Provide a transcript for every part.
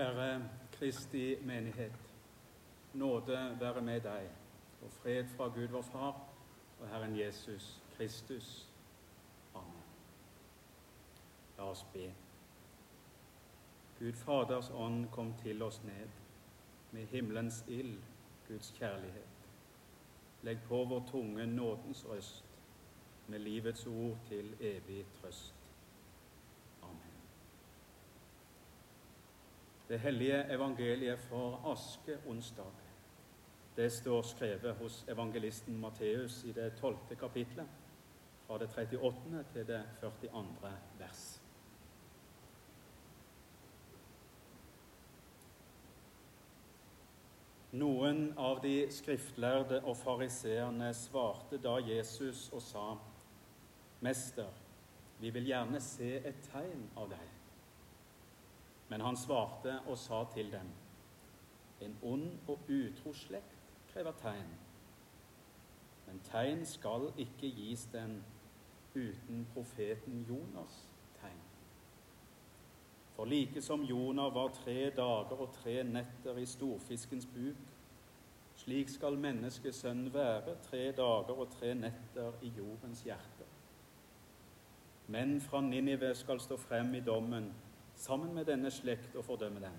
Kjære Kristi menighet. Nåde være med deg, og fred fra Gud vår Far og Herren Jesus Kristus. Amen. La oss be. Gud Faders ånd kom til oss ned, med himmelens ild, Guds kjærlighet. Legg på vår tunge nådens røst, med livets ord til evig trøst. Amen. Det hellige evangeliet for aske onsdag. Det står skrevet hos evangelisten Matteus i det tolvte kapitlet, fra det 38. til det 42. vers. Noen av de skriftlærde og fariseerne svarte da Jesus og sa, Mester, vi vil gjerne se et tegn av deg. Men han svarte og sa til dem, En ond og utro slekt krever tegn. Men tegn skal ikke gis den uten profeten Jonas tegn. For like som Jonah var tre dager og tre netter i storfiskens buk, slik skal menneskesønnen være tre dager og tre netter i jordens hjerte. Menn fra Ninive skal stå frem i dommen sammen med denne slekt og fordømme dem.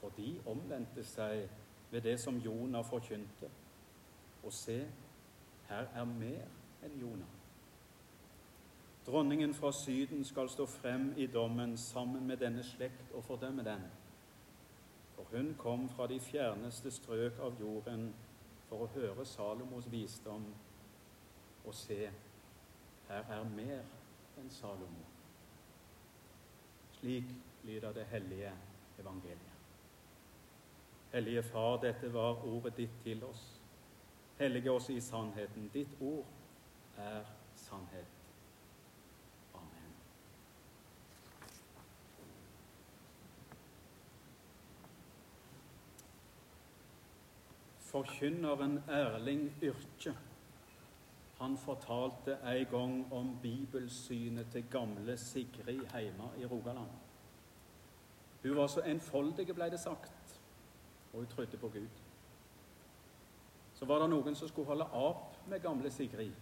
For de omvendte seg ved det som Jonah forkynte. Og se, her er mer enn Jonah. Dronningen fra Syden skal stå frem i dommen sammen med denne slekt og fordømme den. For hun kom fra de fjerneste strøk av jorden for å høre Salomos visdom, og se, her er mer enn Salomo. Slik lyder det hellige evangeliet. Hellige Far, dette var ordet ditt til oss. Hellige oss i sannheten. Ditt ord er sannhet. Amen. Forkynneren Erling Yrkje han fortalte en gang om bibelsynet til gamle Sigrid hjemme i Rogaland. Hun var så enfoldig, ble det sagt og hun trodde på Gud. Så var det noen som skulle holde opp med gamle Sigrid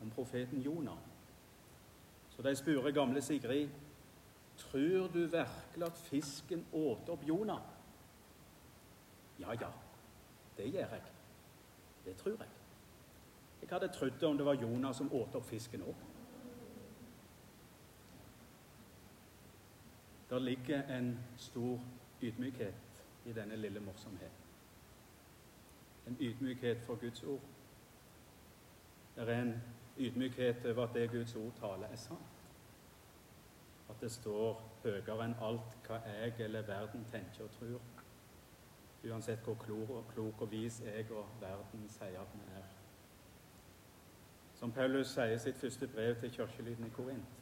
om profeten Jonah. Så de spurte gamle Sigrid Tror du virkelig at fisken åt opp Jonah? Ja, ja, det gjør jeg. Det tror jeg. Jeg hadde trodd om det var Jonas som åt opp fisken òg. Der ligger en stor ydmykhet i denne lille morsomheten. En ydmykhet for Guds ord. Det er en ydmykhet over at det Guds ord taler, er sant. At det står høyere enn alt hva jeg eller verden tenker og tror. Uansett hvor klok og, klok og vis jeg og verden sier at vi er. Som Paulus sier i sitt første brev til kirkelyden i Korint.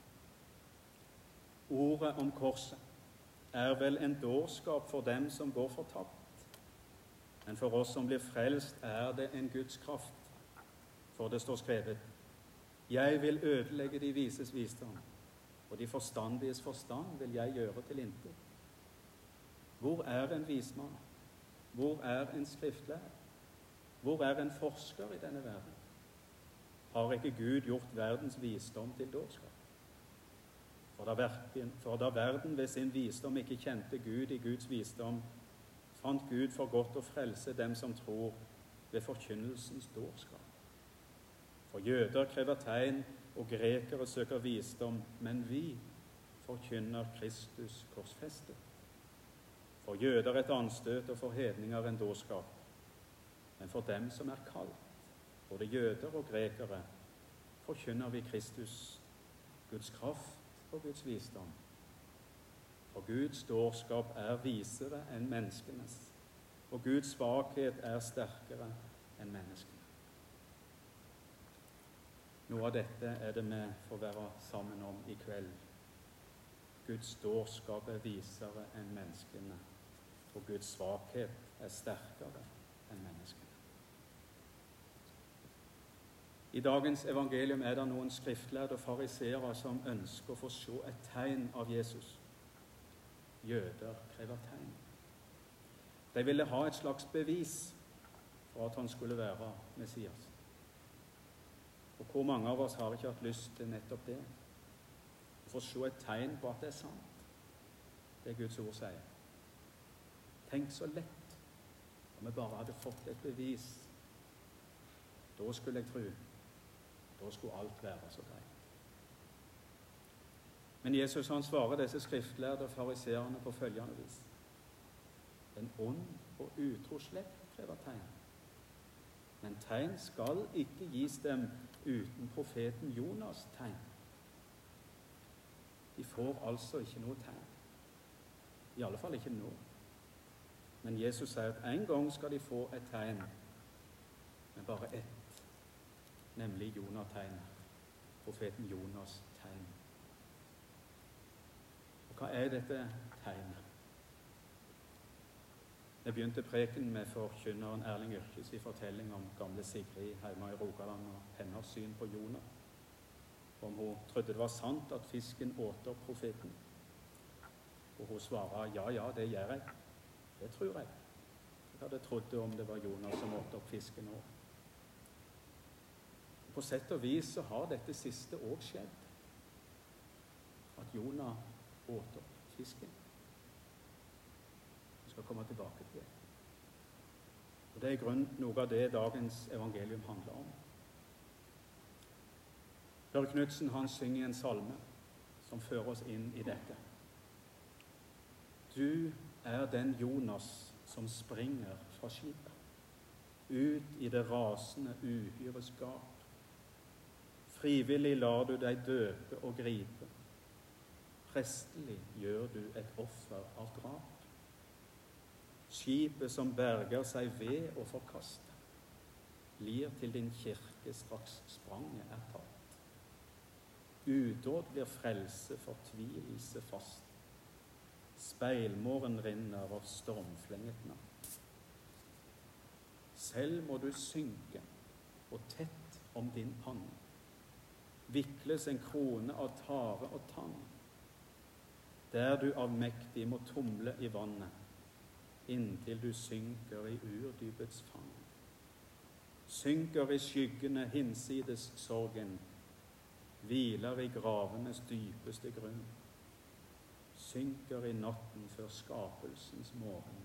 Ordet om korset er vel en dårskap for dem som går fortapt. Men for oss som blir frelst, er det en Guds kraft. For det står skrevet Jeg vil ødelegge de vises visdom, og de forstandiges forstand vil jeg gjøre til intet. Hvor er en vismann? Hvor er en skriftlærer? Hvor er en forsker i denne verden? Har ikke Gud gjort verdens visdom til dårskap? For da, verden, ved sin visdom ikke kjente Gud i Guds visdom, fant Gud for godt å frelse dem som tror, ved forkynnelsens dårskap. For jøder krever tegn, og grekere søker visdom, men vi forkynner Kristus korsfestet. For jøder et anstøt, og for hedninger en dårskap. Men for dem som er kalt, både jøder og grekere, forkynner vi Kristus, Guds kraft og Guds visdom. For Guds dårskap er visere enn menneskenes, og Guds svakhet er sterkere enn menneskene. Noe av dette er det vi får være sammen om i kveld. Guds dårskap er visere enn menneskene, og Guds svakhet er sterkere enn menneskene. I dagens evangelium er det noen skriftlærde og fariseere som ønsker å få se et tegn av Jesus. jøder krever tegn. De ville ha et slags bevis for at han skulle være Messias. Og hvor mange av oss har ikke hatt lyst til nettopp det? Å få se et tegn på at det er sant, det Guds ord sier. Tenk så lett om vi bare hadde fått et bevis. Da skulle jeg tro. Da skulle alt være så greit. Men Jesus han svarer disse skriftlærde og fariseerne på følgende vis. En ond og utro slekt krever tegn. Men tegn skal ikke gis dem uten profeten Jonas' tegn. De får altså ikke noe tegn. I alle fall ikke nå. Men Jesus sier at en gang skal de få et tegn, men bare ett, nemlig Jonah-tegnet. Profeten Jonas' tegn. Og hva er dette tegnet? Jeg begynte preken med forkynneren Erling Yrkes i fortelling om gamle Sigrid hjemme i Rogaland og hennes syn på Jonah. Om hun trodde det var sant at fisken åter profeten. Og hun svarer ja, ja, det gjør jeg. Det tror jeg. Jeg hadde trodd det om det var Jonah som åt opp fisken òg. På sett og vis så har dette siste òg skjedd. At Jonah åt opp fisken skal komme tilbake til det. Og Det er i grunnen noe av det dagens evangelium handler om. Børre Knutsen synger en salme som fører oss inn i dette. Du er den Jonas som springer fra skipet, ut i det rasende uhyres gap. Frivillig lar du deg døpe og gripe. Prestelig gjør du et offer av drap. Skipet som berger seg ved å forkaste, blir til din kirke straks spranget er tatt. Udåd blir frelse, fortvilelse fast. Speilmåren rinner av stormflenget natt. Selv må du synke, og tett om din panne vikles en krone av tare og tann, der du avmektig må tumle i vannet inntil du synker i urdypets fang. Synker i skyggene hinsides sorgen, hviler i gravenes dypeste grunn. Synker i natten før skapelsens morgen,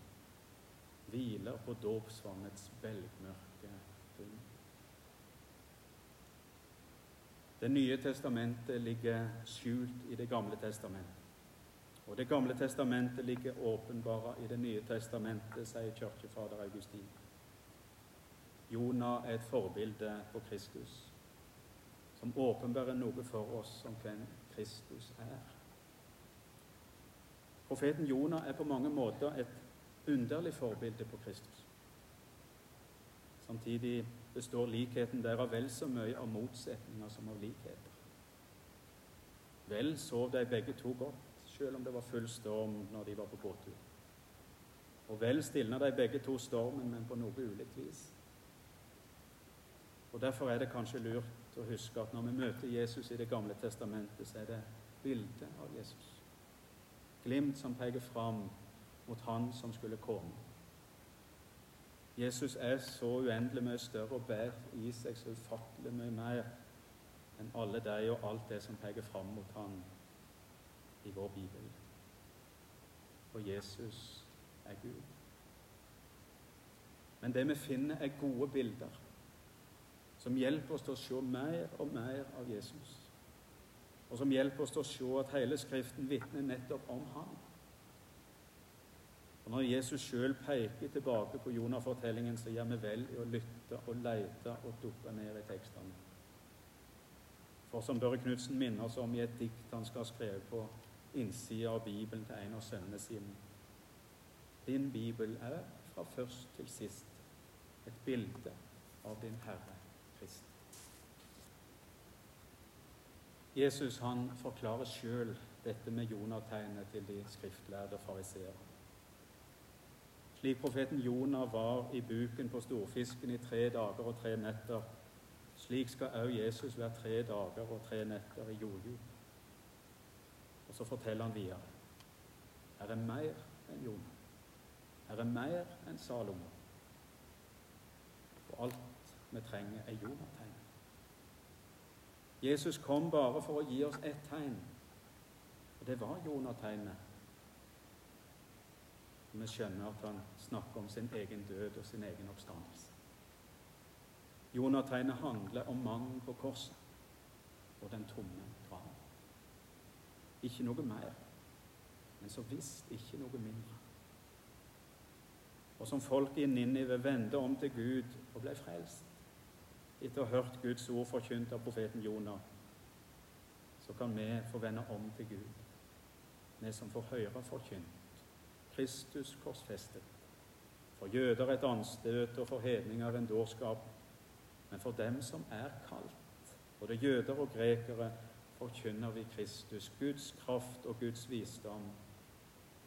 hviler på dåpsvannets belgmørke Det nye testamentet ligger skjult i Det gamle testamentet. Og Det gamle testamentet ligger åpenbara i Det nye testamentet, sier kirkefader Augustin. Jonah er et forbilde på Kristus, som åpenbærer noe for oss om hvem Kristus er. Profeten Jonah er på mange måter et underlig forbilde på Kristus. Samtidig består likheten derav vel så mye av motsetninger som av likheter. Vel sov de begge to godt selv om det var full storm når de var på båttur. Og vel stilna de begge to stormen, men på noe ulikt vis. Og Derfor er det kanskje lurt å huske at når vi møter Jesus i Det gamle testamentet, så er det bildet av Jesus. Glimt som peker fram mot Han som skulle komme. Jesus er så uendelig mye større og bærer i seg så ufattelig mye mer enn alle de og alt det som peker fram mot Han i vår bibel. Og Jesus er Gud. Men det vi finner, er gode bilder som hjelper oss til å se mer og mer av Jesus. Og som hjelper oss til å se at hele Skriften vitner nettopp om ham. Og Når Jesus sjøl peker tilbake på Jonah-fortellingen, så gjør vi vel i å lytte og lete og dukke ned i tekstene. For som Børre Knutsen minner oss om i et dikt han skal ha skrevet på innsida av Bibelen til en av sønnene sine. Din bibel er fra først til sist et bilde av din Herre Krist. Jesus han forklarer sjøl dette med Jonategnet til de skriftlærde fariseere. Slik profeten Jonah var i buken på storfisken i tre dager og tre netter, slik skal òg Jesus være tre dager og tre netter i jorddyp. Og så forteller han videre. Her er mer enn Jonah. Her er mer enn Salomo. For alt vi trenger, er Jonah-tegn. Jesus kom bare for å gi oss ett tegn, og det var Jonah-tegnet. Vi skjønner at han snakker om sin egen død og sin egen oppstandelse. Jonategnet handler om mannen på korset og den tomme graven. Ikke noe mer, men så visst ikke noe mindre. Og som folk i Ninive vendte om til Gud og ble frelst etter å ha hørt Guds ord forkynt av profeten Jonah, så kan vi få vende om til Gud, vi som får høre forkynt. Kristus korsfestet. For jøder et anstøt og for hedninger en dårskap. Men for dem som er kalt, både jøder og grekere, forkynner vi Kristus, Guds kraft og Guds visdom.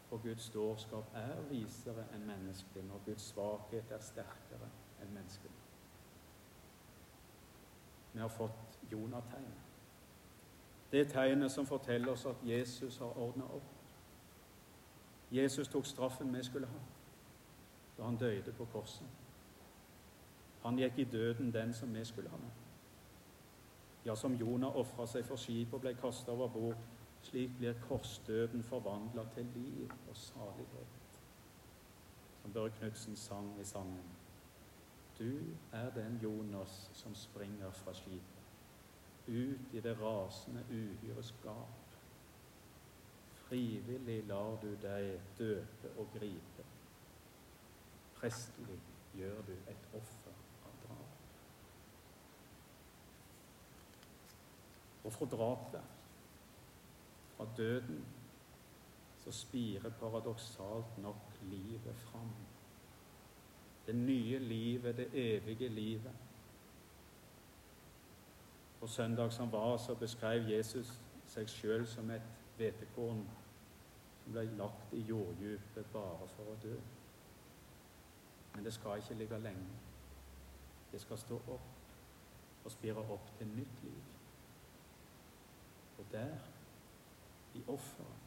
For Guds dårskap er visere enn menneskene, og Guds svakhet er sterkere enn menneskene. Vi har fått Jonategnet. Det tegnet som forteller oss at Jesus har ordna opp. Jesus tok straffen vi skulle ha da han døde på korset. Han gikk i døden, den som vi skulle ha med. Ja, som Jonah ofra seg for skipet og ble kasta over bord, slik blir korsdøden forvandla til liv og salighet. Som Børre Knutsen sang i sangen. Du er den Jonas som springer fra skipet, ut i det rasende uhyres gap. Frivillig lar du deg døpe og gripe. Prestelig gjør du et offer av drap. Og fra drapet, fra døden, så spirer paradoksalt nok livet fram. Det nye livet, det evige livet. På søndag som var, så beskrev Jesus seg sjøl som et hvetekorn som ble lagt i jorddypet bare for å dø. Men det skal ikke ligge lenge. Det skal stå opp og spire opp til nytt liv. Og der, i offeret,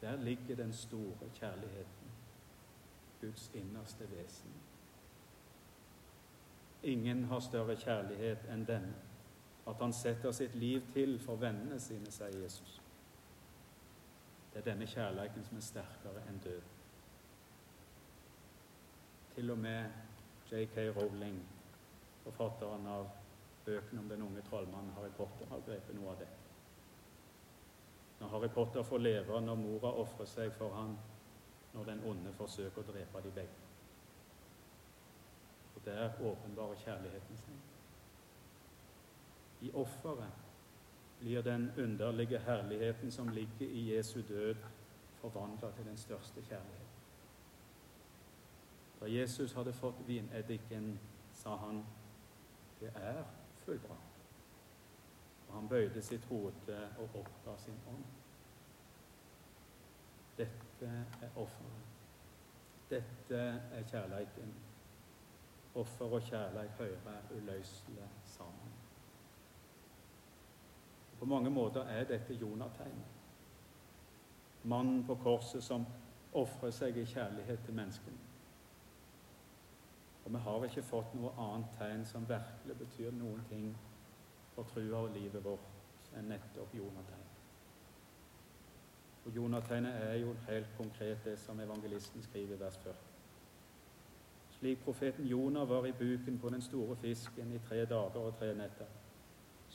der ligger den store kjærligheten, Guds innerste vesen. Ingen har større kjærlighet enn denne, at han setter sitt liv til for vennene sine, sier Jesus. Det er denne kjærligheten som er sterkere enn død. Til og med J.K. Rowling, forfatteren av bøkene om den unge trollmannen Harry Potter, har grepet noe av det. Når Harry Potter får leve når mora ofrer seg for ham, når den onde forsøker å drepe de begge. Og Der åpenbarer kjærligheten sin. I offeret blir den underlige herligheten som ligger i Jesu død, forvandla til den største kjærlighet. Da Jesus hadde fått vineddiken, sa han, 'Det er fullbrakt'. Og han bøyde sitt hode og oppga sin ånd. Dette er offeret. Dette er kjærleiken. Offer og kjærleik hører uløselig sammen. På mange måter er dette Jonategnet. Mannen på korset som ofrer seg i kjærlighet til menneskene. Og vi har ikke fått noe annet tegn som virkelig betyr noen ting for trua og livet vårt enn nettopp Jonategn. Og Jonategnet er jo helt konkret det som evangelisten skriver i vers 40. Slik profeten Jonah var i buken på den store fisken i tre dager og tre netter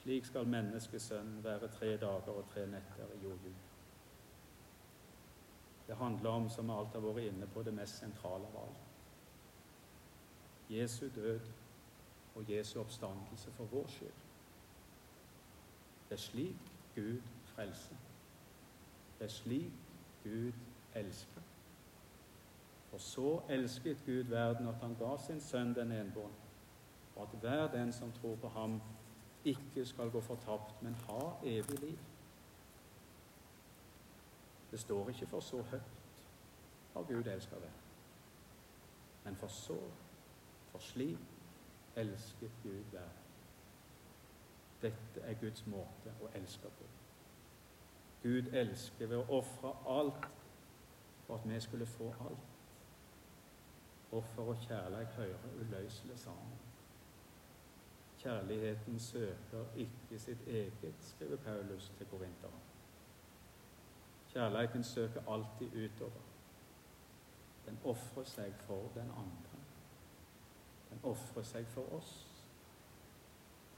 slik skal menneskesønnen være tre dager og tre netter i jordjul. Det handler om, som alt har vært inne på, det mest sentrale av alt. Jesu død og Jesu oppstandelse for vår skyld. Det er slik Gud frelser. Det er slik Gud elsker. For så elsket Gud verden at han ga sin sønn den enbårne, og at hver den som tror på ham, ikke skal gå fortapt, men ha evig liv. Det står ikke for så høyt har Gud elska det, men for så, for slik elsket Gud verden. Dette er Guds måte å elske på. Gud elsker ved å ofre alt for at vi skulle få alt. Offer og kjærlighet hører uløselig sammen. Kjærligheten søker ikke sitt eget, skriver Paulus til korinteren. Kjærligheten søker alltid utover. Den ofrer seg for den andre. Den ofrer seg for oss.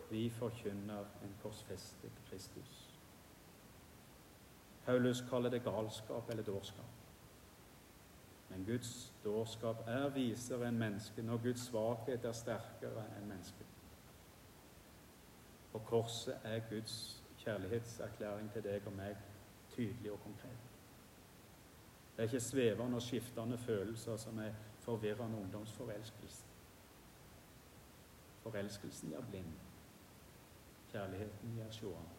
Vi forkynner en korsfestet Kristus. Paulus kaller det galskap eller dårskap. Men Guds dårskap er visere enn mennesket når Guds svakhet er sterkere enn mennesket. Og korset er Guds kjærlighetserklæring til deg og meg tydelig og konkret. Det er ikke svevende og skiftende følelser som er forvirrende ungdomsforelskelse. Forelskelsen gjør blind. Kjærligheten gjør seende.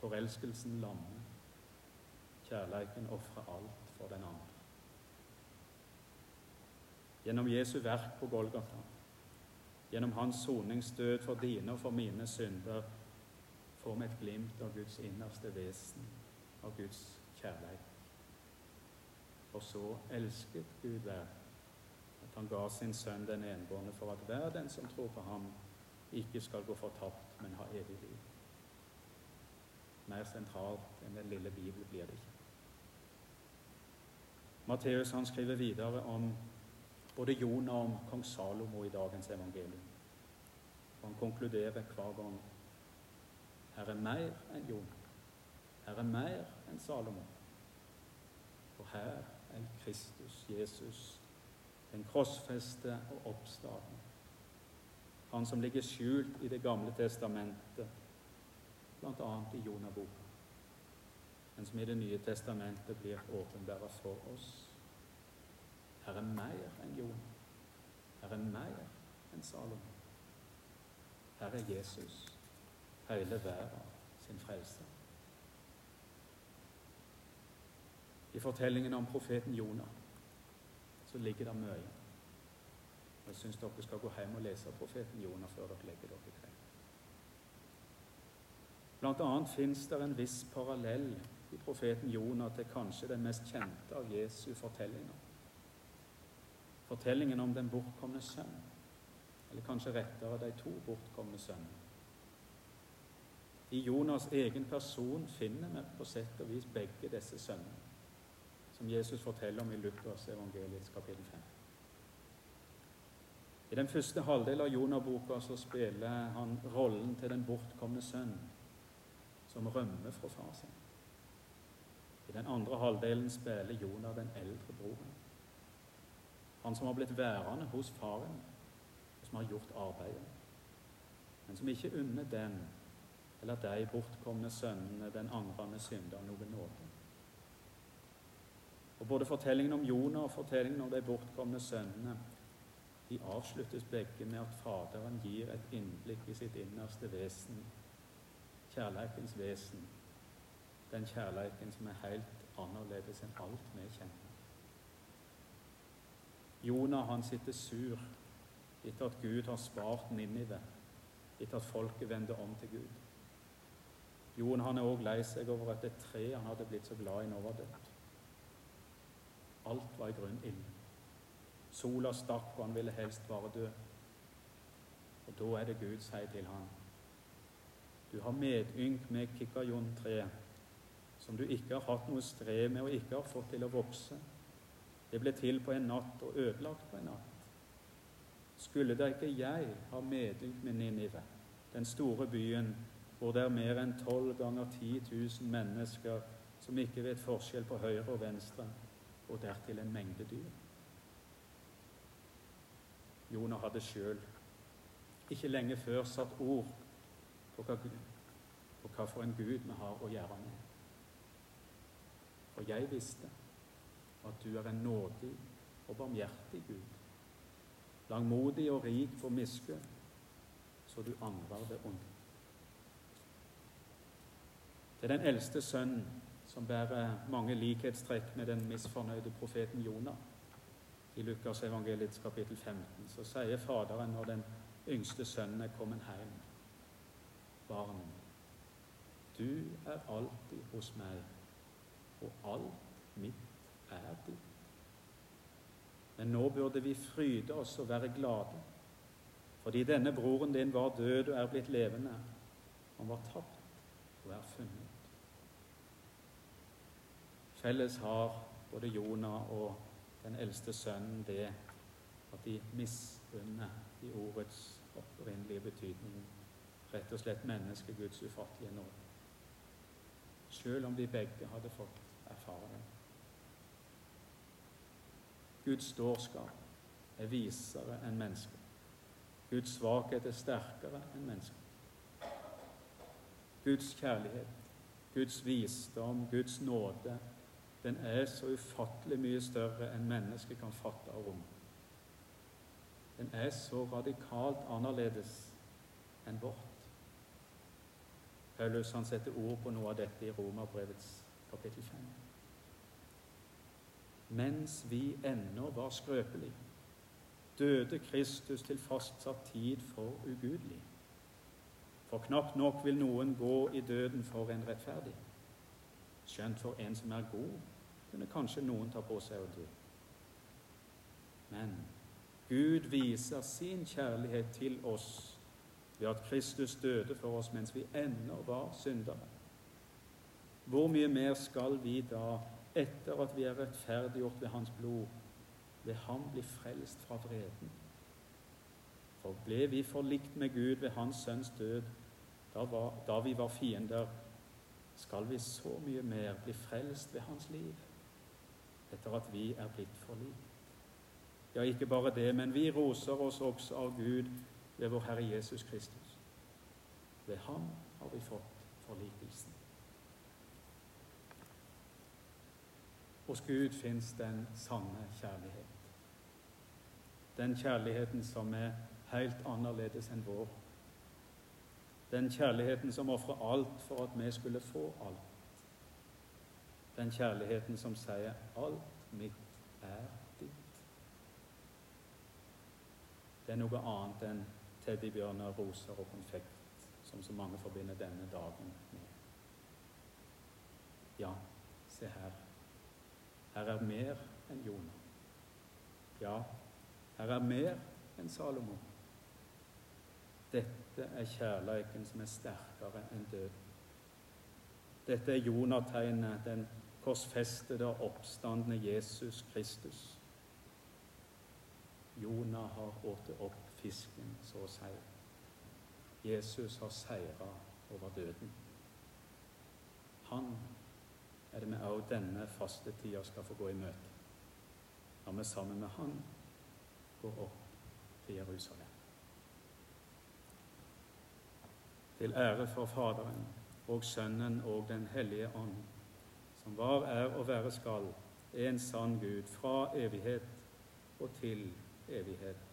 Forelskelsen lammer. Kjærligheten ofrer alt for den andre. Gjennom Jesu verk på Golgata, gjennom hans soningsdød for dine og for mine synder, får vi et glimt av Guds innerste vesen, av Guds kjærlighet. For så elsket Gud verden at han ga sin sønn den enbårne for at hver den som tror på ham, ikke skal gå fortapt, men ha evig liv. Mer sentralt enn den lille Bibel blir det ikke. Matteus skriver videre om både Jonah og kong Salomo i dagens evangelium. Han konkluderer hver gang her er mer enn Jonah. Her er mer enn Salomo. For her er Kristus, Jesus, den krossfeste og oppstanden. Han som ligger skjult i Det gamle testamentet, bl.a. i Jonah-boka, men som i Det nye testamentet blir åpenbæret for oss. Her er mer enn Jon. Her er mer enn Salomo. Her er Jesus hele verden sin frelse. I fortellingen om profeten Jonah så ligger det mye. Jeg syns dere skal gå hjem og lese profeten Jonah før dere legger dere i kveld. Blant annet fins det en viss parallell i profeten Jonah til kanskje den mest kjente av Jesu fortellinger. Fortellingen om den bortkomne sønn, eller kanskje rettere de to bortkomne sønnene. I Jonas' egen person finner vi på sett og vis begge disse sønnene, som Jesus forteller om i Lukas evangeliets kapittel 5. I den første halvdelen av Jonah-boka så spiller han rollen til den bortkomne sønn som rømmer fra far sin. I den andre halvdelen spiller Jonah den eldre broren. Han som har blitt værende hos faren, og som har gjort arbeidet, men som ikke unner den eller de bortkomne sønnene, den angrende synder, noen nåde. Og Både fortellingen om Jonah og fortellingen om de bortkomne sønnene de avsluttes begge med at Faderen gir et innblikk i sitt innerste vesen, kjærlighetens vesen, den kjærligheten som er helt annerledes enn alt vi kjenner. Jonah han sitter sur etter at Gud har spart Ninive, etter at folket vender om til Gud. Jon han er òg lei seg over at det tre han hadde blitt så glad i, nå var dødt. Alt var i grunnen ille. Sola stakk, og han ville helst bare dø. Og da er det Gud sier til ham Du har medynk med kikkajon-treet, som du ikke har hatt noe strev med og ikke har fått til å vokse. Det ble til på en natt og ødelagt på en natt. Skulle da ikke jeg ha medynk med Ninive, den store byen hvor det er mer enn tolv ganger 10 000 mennesker som ikke vet forskjell på høyre og venstre, og dertil en mengde dyr. Jonah hadde sjøl ikke lenge før satt ord på hva, på hva for en Gud vi har å gjøre med. Og jeg visste at du er en nådig og barmhjertig Gud, langmodig og rik for miskunn, så du angrer det onde. Er den eldste sønnen som bærer mange likhetstrekk med den misfornøyde profeten Jonah. I Lukas evangeliets kapittel 15 så sier Faderen når den yngste sønnen er kommet hjem Barn, du er alltid hos meg, og alt mitt er Men nå burde vi fryde oss og være glade, fordi denne broren din var død og er blitt levende. Han var tapt og er funnet. Felles har både Jonah og den eldste sønnen det at de misunner i ordets opprinnelige betydning rett og slett mennesket Guds ufattelige nåde. Selv om de begge hadde fått erfare det. Guds dårskap er visere enn mennesket. Guds svakhet er sterkere enn mennesket. Guds kjærlighet, Guds visdom, Guds nåde, den er så ufattelig mye større enn mennesket kan fatte av rom. Den er så radikalt annerledes enn vårt. Paulus han setter ord på noe av dette i Romerbrevets kapittel 5. Mens vi ennå var skrøpelige, døde Kristus til fastsatt tid for ugudelig. For knapt nok vil noen gå i døden for en rettferdig. Skjønt for en som er god, kunne kanskje noen ta på seg å dø. Men Gud viser sin kjærlighet til oss ved at Kristus døde for oss mens vi ennå var syndere. Hvor mye mer skal vi da, etter at vi er rettferdiggjort ved Hans blod, ved Ham bli frelst fra vreden? For ble vi forlikt med Gud ved Hans Sønns død, da, var, da vi var fiender, skal vi så mye mer bli frelst ved Hans liv, etter at vi er blitt forlikt. Ja, ikke bare det, men vi roser oss også av Gud ved vår Herre Jesus Kristus. Ved ham har vi fått forlikelsen. Hos Gud fins den sanne kjærlighet. Den kjærligheten som er helt annerledes enn vår. Den kjærligheten som ofrer alt for at vi skulle få alt. Den kjærligheten som sier 'alt mitt er ditt'. Det er noe annet enn teddybjørner, roser og konfekt, som så mange forbinder denne dagen med. Ja, se her. Her er mer enn Jonah. Ja, her er mer enn Salomo. Dette er kjærleiken som er sterkere enn døden. Dette er Jonategnet, den korsfestede og oppstandende Jesus Kristus. Jonah har åtet opp fisken, så å si. Jesus har seira over døden. Han er det vi òg denne fastetida skal få gå i møte, når vi sammen med Han går opp til Jerusalem. Til ære for Faderen og Sønnen og Den hellige ånd, som var, er og være skal, en sann Gud, fra evighet og til evighet.